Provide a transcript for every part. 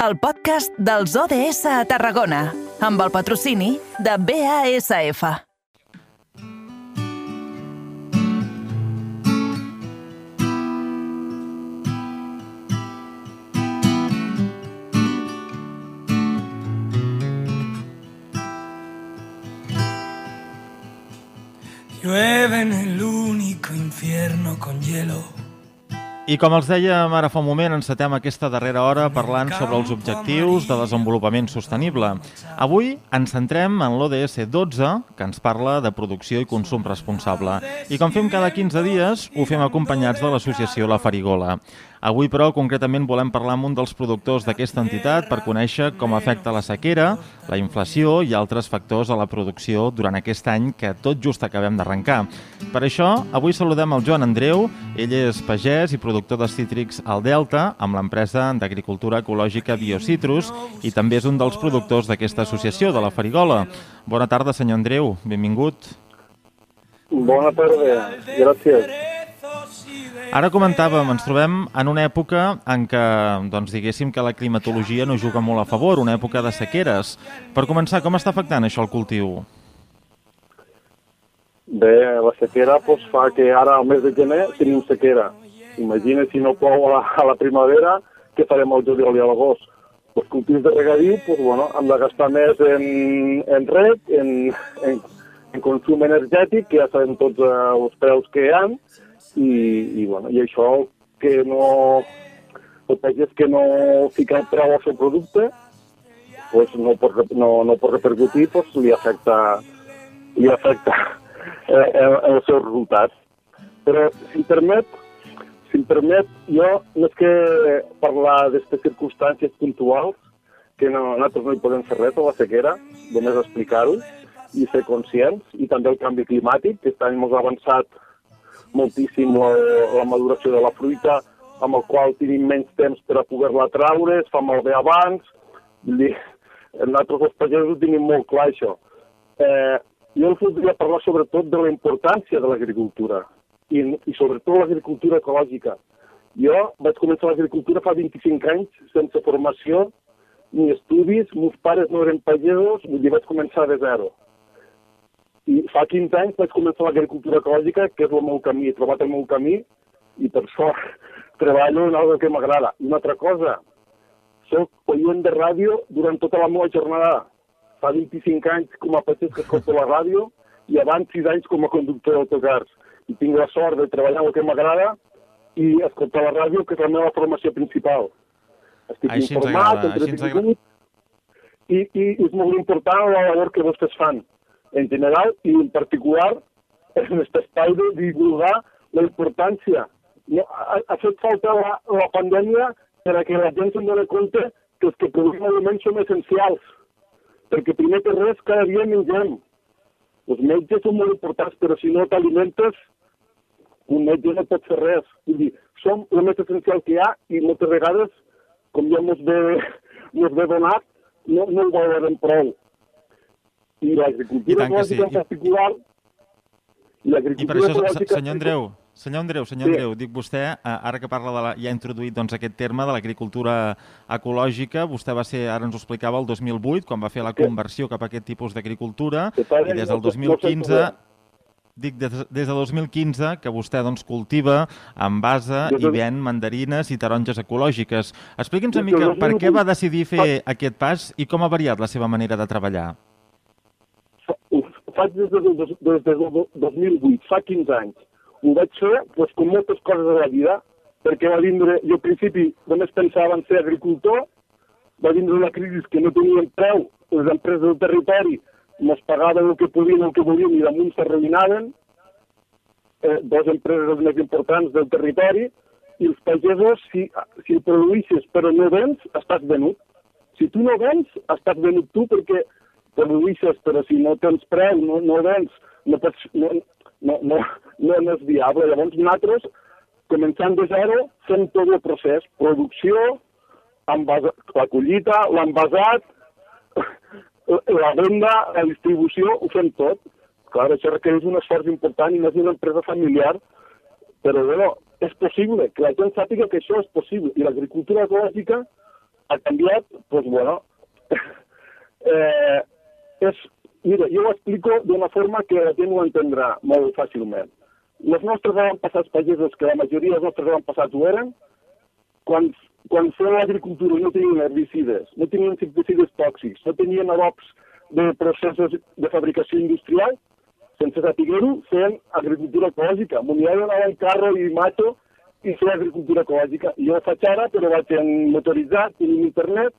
el podcast dels ODS a Tarragona, amb el patrocini de BASF. Llueve en el único infierno con hielo. I com els dèiem ara fa un moment, encetem aquesta darrera hora parlant sobre els objectius de desenvolupament sostenible. Avui ens centrem en l'ODS 12, que ens parla de producció i consum responsable. I com fem cada 15 dies, ho fem acompanyats de l'associació La Farigola. Avui, però, concretament volem parlar amb un dels productors d'aquesta entitat per conèixer com afecta la sequera, la inflació i altres factors a la producció durant aquest any que tot just acabem d'arrencar. Per això, avui saludem el Joan Andreu. Ell és pagès i productor de cítrics al Delta amb l'empresa d'agricultura ecològica Biocitrus i també és un dels productors d'aquesta associació, de la Farigola. Bona tarda, senyor Andreu. Benvingut. Bona tarda. Gràcies. Ara comentàvem, ens trobem en una època en què, doncs, diguéssim que la climatologia no juga molt a favor, una època de sequeres. Per començar, com està afectant això el cultiu? Bé, la sequera pues, fa que ara, al mes de gener, tenim sequera. Imagina si no plou a la, a la primavera, què farem al juliol i a l'agost? Els cultius de regadiu, pues, bueno, hem de gastar més en, en reg, en, en, en consum energètic, que ja sabem tots eh, els preus que hi ha, i, i, bueno, i això que no el pagès que no fica preu al seu producte pues no, pot, no, no pot repercutir, pues li afecta, li afecta eh, el, el seu resultat. Però, si em permet, si em permet, jo no és que parlar d'aquestes circumstàncies puntuals, que no, nosaltres no hi podem fer res a la sequera, només explicar-ho i ser conscients, i també el canvi climàtic, que està molt avançat moltíssim la, la maduració de la fruita, amb el qual tenim menys temps per a poder-la traure, es fa malbé abans. Vull dir, nosaltres els pagesos tenim molt clar això. Eh, jo els voldria parlar sobretot de la importància de l'agricultura i, i sobretot l'agricultura ecològica. Jo vaig començar l'agricultura fa 25 anys sense formació ni estudis, meus pares no eren pagesos, vull dir, vaig començar de zero. I fa 15 anys vaig començar l'agricultura ecològica, que és el meu camí, he trobat el meu camí, i per això treballo en alguna que m'agrada. I una altra cosa, soc oient de ràdio durant tota la meva jornada. Fa 25 anys com a pagès que escolto la ràdio i abans 6 anys com a conductor d'autocars. I tinc la sort de treballar el que m'agrada i escoltar la ràdio, que és la meva formació principal. Estic Així informat, entretingut, i, i és molt important la labor que vostès fan en general i en particular en aquest espai de divulgar la importància. No, ha, ha fet falta la, la pandèmia per a que la gent se'n doni compte que els que produïm aliments són essencials. Perquè primer que res, cada dia mengem. Els metges són molt importants, però si no t'alimentes, un metge no pot fer res. Vull dir, som el més essencial que hi ha i moltes vegades, com ja mos ve, mos ve donat, no, no ho valorem prou i l'agricultura sí. ecològica en particular i I per això, senyor Andreu, senyor Andreu, senyor Sí. Andreu, dic vostè, eh, ara que parla de la, ja ha introduït doncs, aquest terme de l'agricultura ecològica, vostè va ser, ara ens ho explicava, el 2008, quan va fer la Sí. conversió cap a aquest tipus d'agricultura, i des del sé- no sé 2015... trobar. Dic, des, des de 2015 que vostè doncs, cultiva, envasa i ven mandarines i taronges ecològiques. Expliqui'ns una mica per què 2008 va decidir fer aquest pas i com ha variat la seva manera de treballar. Faig des dos- des del do- 2008, fa 15 anys. Ho vaig fer, doncs, com moltes coses de la vida, perquè va vindre, jo al principi només pensava en ser agricultor, va vindre una crisi que no tenien preu, les empreses del territori mos pagaven el que podien, el que volien, i damunt s'arruïnaven, eh, dues empreses més importants del territori, i els pagesos, si, si produïssis però no vens, estàs venut. Si tu no vens, estàs venut tu perquè produïssis, però si no tens preu, no, no vens, no, pots, no, no, no, no, no és viable. Llavors nosaltres, començant de zero, fem tot el procés, producció, envasa, la collita, l'envasat, la venda, la distribució, ho fem tot. Clar, això requereix un esforç important i no és una empresa familiar, però bueno, és possible, que la gent sàpiga que això és possible. I l'agricultura ecològica ha canviat, doncs, bueno, eh, és, mira, jo ho explico d'una forma que la gent ho entendrà molt fàcilment. Els nostres avantpassats pagesos, que la majoria dels nostres avantpassats ho eren, quan, quan feien l'agricultura no tenien herbicides, no tenien insecticides tòxics, no tenien adobs de processos de fabricació industrial, sense saber-ho, feien agricultura ecològica. M'ho anava en carro i mato i feia agricultura ecològica. I jo ho faig ara, però vaig en motoritzat, tenim internet,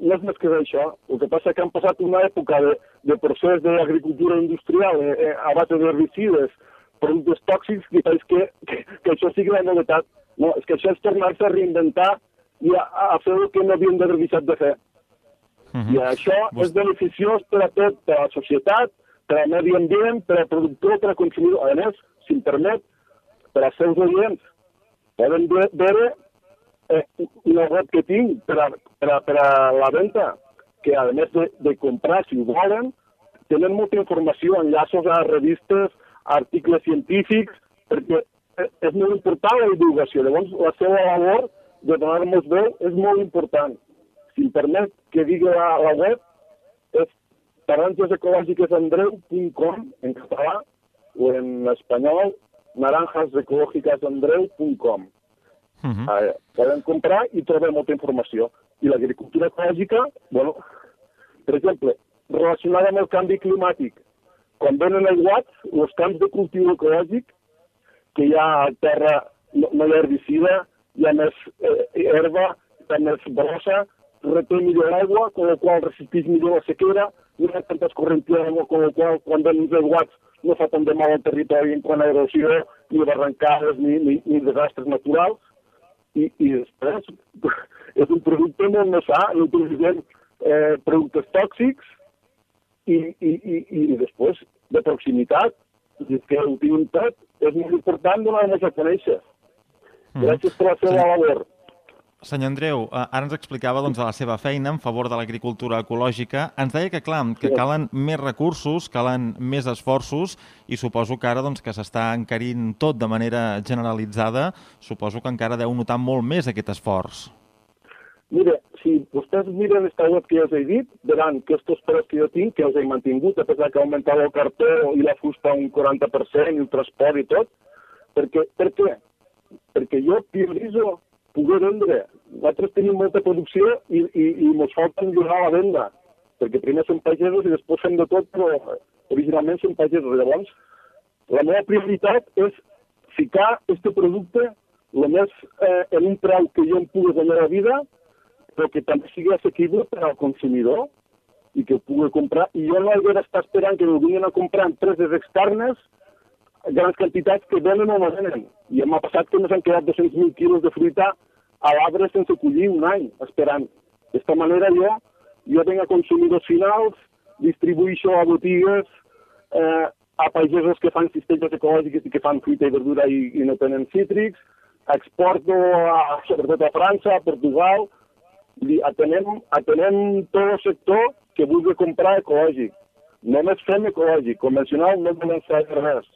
no és més que això. El que passa que han passat una època de, de procés d'agricultura industrial eh, eh, a base d'herbicides, productes tòxics que faig que, que, que això sigui la novetat. No, és que això és tornar-se a reinventar i a, a fer el que no havíem d'haver deixat de fer. Uh -huh. I això Vos... és beneficiós per a tot, per a la societat, per al medi ambient, per al productor, per al consumidor. A més, si permet, per als seus oients, poden veure eh, una web que tinc per a, per a, per a la venda, que a més de, de comprar, si ho volen, tenen molta informació, enllaços a revistes, articles científics, perquè és molt important la divulgació. Llavors, la seva labor de donar-nos veu és molt important. Si em permet que digui la, la web, és taranjasecològiquesandreu.com en català o en espanyol naranjasecològiquesandreu.com. Uh -huh. eh, comprar i trobar molta informació. I l'agricultura ecològica, bueno, per exemple, relacionada amb el canvi climàtic, quan venen aiguats, els camps de cultiu ecològic, que hi ha terra, no, no hi ha herbicida, hi ha més eh, herba, hi ha més brossa, reté millor l'aigua, amb la qual resisteix millor la sequera, no hi ha tantes corrents d'aigua, amb la qual quan venen els aiguats no fa tant de mal al territori en quant a erosió, ni barrancades, ni, ni, ni desastres naturals. I, i després és un producte molt més sa, no utilitzem eh, productes tòxics, i, i, i, i després de proximitat, que tot, és molt important donar-nos a conèixer. Mm. Gràcies per la seva sí. labor. Senyor Andreu, eh, ara ens explicava doncs, la seva feina en favor de l'agricultura ecològica. Ens deia que, clar, que calen més recursos, calen més esforços i suposo que ara doncs, que s'està encarint tot de manera generalitzada, suposo que encara deu notar molt més aquest esforç. Mire, si vostès miren esta web que ja us he dit, veran que estos preus que jo tinc, que els he mantingut, a pesar que ha augmentat el cartó i la fusta un 40%, i el transport i tot, perquè, per què? Perquè jo prioritzo poder vendre. Nosaltres tenim molta producció i, i, i ens falta millorar la venda, perquè primer som pagesos i després fem de tot, però originalment som pagesos. Llavors, la meva prioritat és ficar aquest producte el més eh, en un preu que jo em pugui guanyar la vida però que també sigui assequible per al consumidor i que ho pugui comprar. I jo no he d'estar esperant que ho vinguin a comprar empreses externes grans quantitats que venen o no venen. I m'ha passat que ens han quedat 200.000 quilos de fruita a l'arbre sense collir un any, esperant. D'esta manera jo, jo vinc a consumidors finals, distribuïixo a botigues, eh, a pagesos que fan cistelles ecològiques i que fan fruita i verdura i, i no tenen cítrics, exporto a, sobretot a França, a Portugal, atenem, atenem tot el sector que vulgui comprar ecològic. Només fem ecològic, convencional no volem fer res.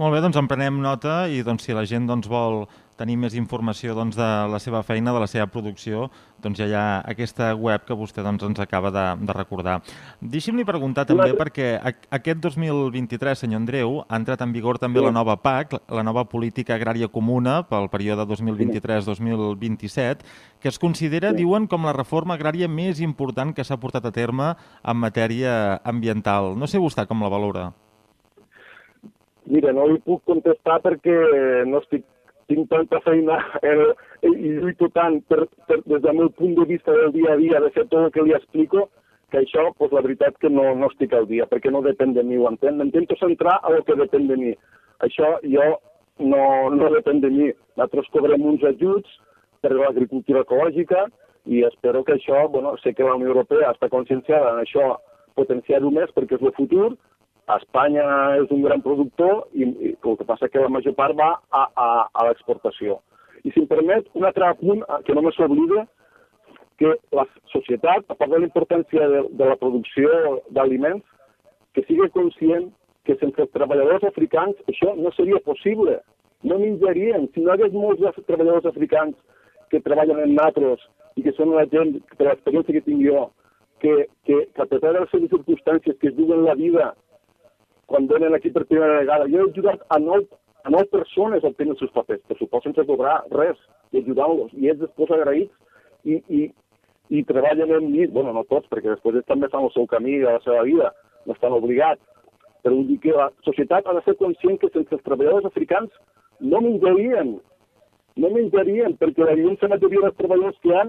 Molt bé, doncs en prenem nota i doncs, si la gent doncs, vol tenir més informació doncs, de la seva feina, de la seva producció, doncs ja hi ha aquesta web que vostè doncs, ens acaba de, de recordar. Deixi'm-li preguntar també, sí. perquè aquest 2023, senyor Andreu, ha entrat en vigor també la nova PAC, la nova Política Agrària Comuna pel període 2023-2027, que es considera, sí. diuen, com la reforma agrària més important que s'ha portat a terme en matèria ambiental. No sé vostè com la valora. Mira, no li puc contestar perquè no estic tinc tanta feina eh, i lluito tant per, per, des del meu punt de vista del dia a dia de fer tot el que li explico, que això, pues, la veritat que no, no estic al dia, perquè no depèn de mi, ho entén? M'intento centrar a el que depèn de mi. Això jo no, no depèn de mi. Nosaltres cobrem uns ajuts per l'agricultura ecològica i espero que això, bueno, sé que la Unió Europea està conscienciada en això, potenciar-ho més perquè és el futur, Espanya és un gran productor i, i el que passa que la major part va a, a, a l'exportació. I si em permet, un altre punt eh, que no me s'oblida, que la societat, a part de la importància de, de la producció d'aliments, que sigui conscient que sense els treballadors africans això no seria possible. No menjarien. Si no hi hagués molts treballadors africans que treballen en natros i que són una gent, per l'experiència que tinc jo, que, que, que a pesar de les seves circumstàncies que es duen la vida quan venen aquí per primera vegada, jo he ajudat a nou, a nou persones a obtenir els seus papers, per suposo sense cobrar res, i ajudant-los, i ells després agraïts i, i, i treballen amb mi, bueno, no tots, perquè després ells també fan el seu camí de la seva vida, no estan obligats, però vull dir que la societat ha de ser conscient que sense els treballadors africans no menjarien, no menjarien, perquè la immensa majoria dels treballadors que hi ha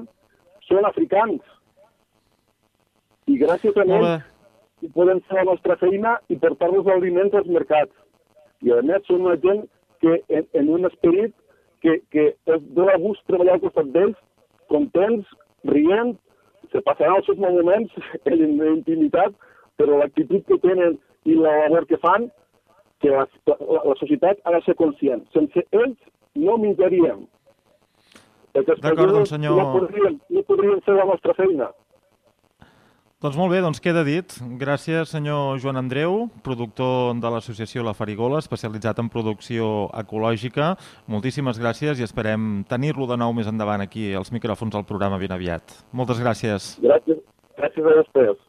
són africans. I gràcies a ells. Podem fer la nostra feina i portar-los aliments als mercats. I a més són una gent que en, en un esperit que, que es dona gust treballar al costat d'ells, contents, rient, se passaran els seus moments en intimitat, però l'actitud que tenen i la labor que fan, que la, la, la societat ha de ser conscient. Sense ells no menjaríem. D'acord, doncs, senyor- no podrien, no podrien fer la nostra feina. Doncs molt bé, doncs queda dit. Gràcies, senyor Joan Andreu, productor de l'associació La Farigola, especialitzat en producció ecològica. Moltíssimes gràcies i esperem tenir-lo de nou més endavant aquí als micròfons del programa ben aviat. Moltes gràcies. Gràcies, gràcies a vostès.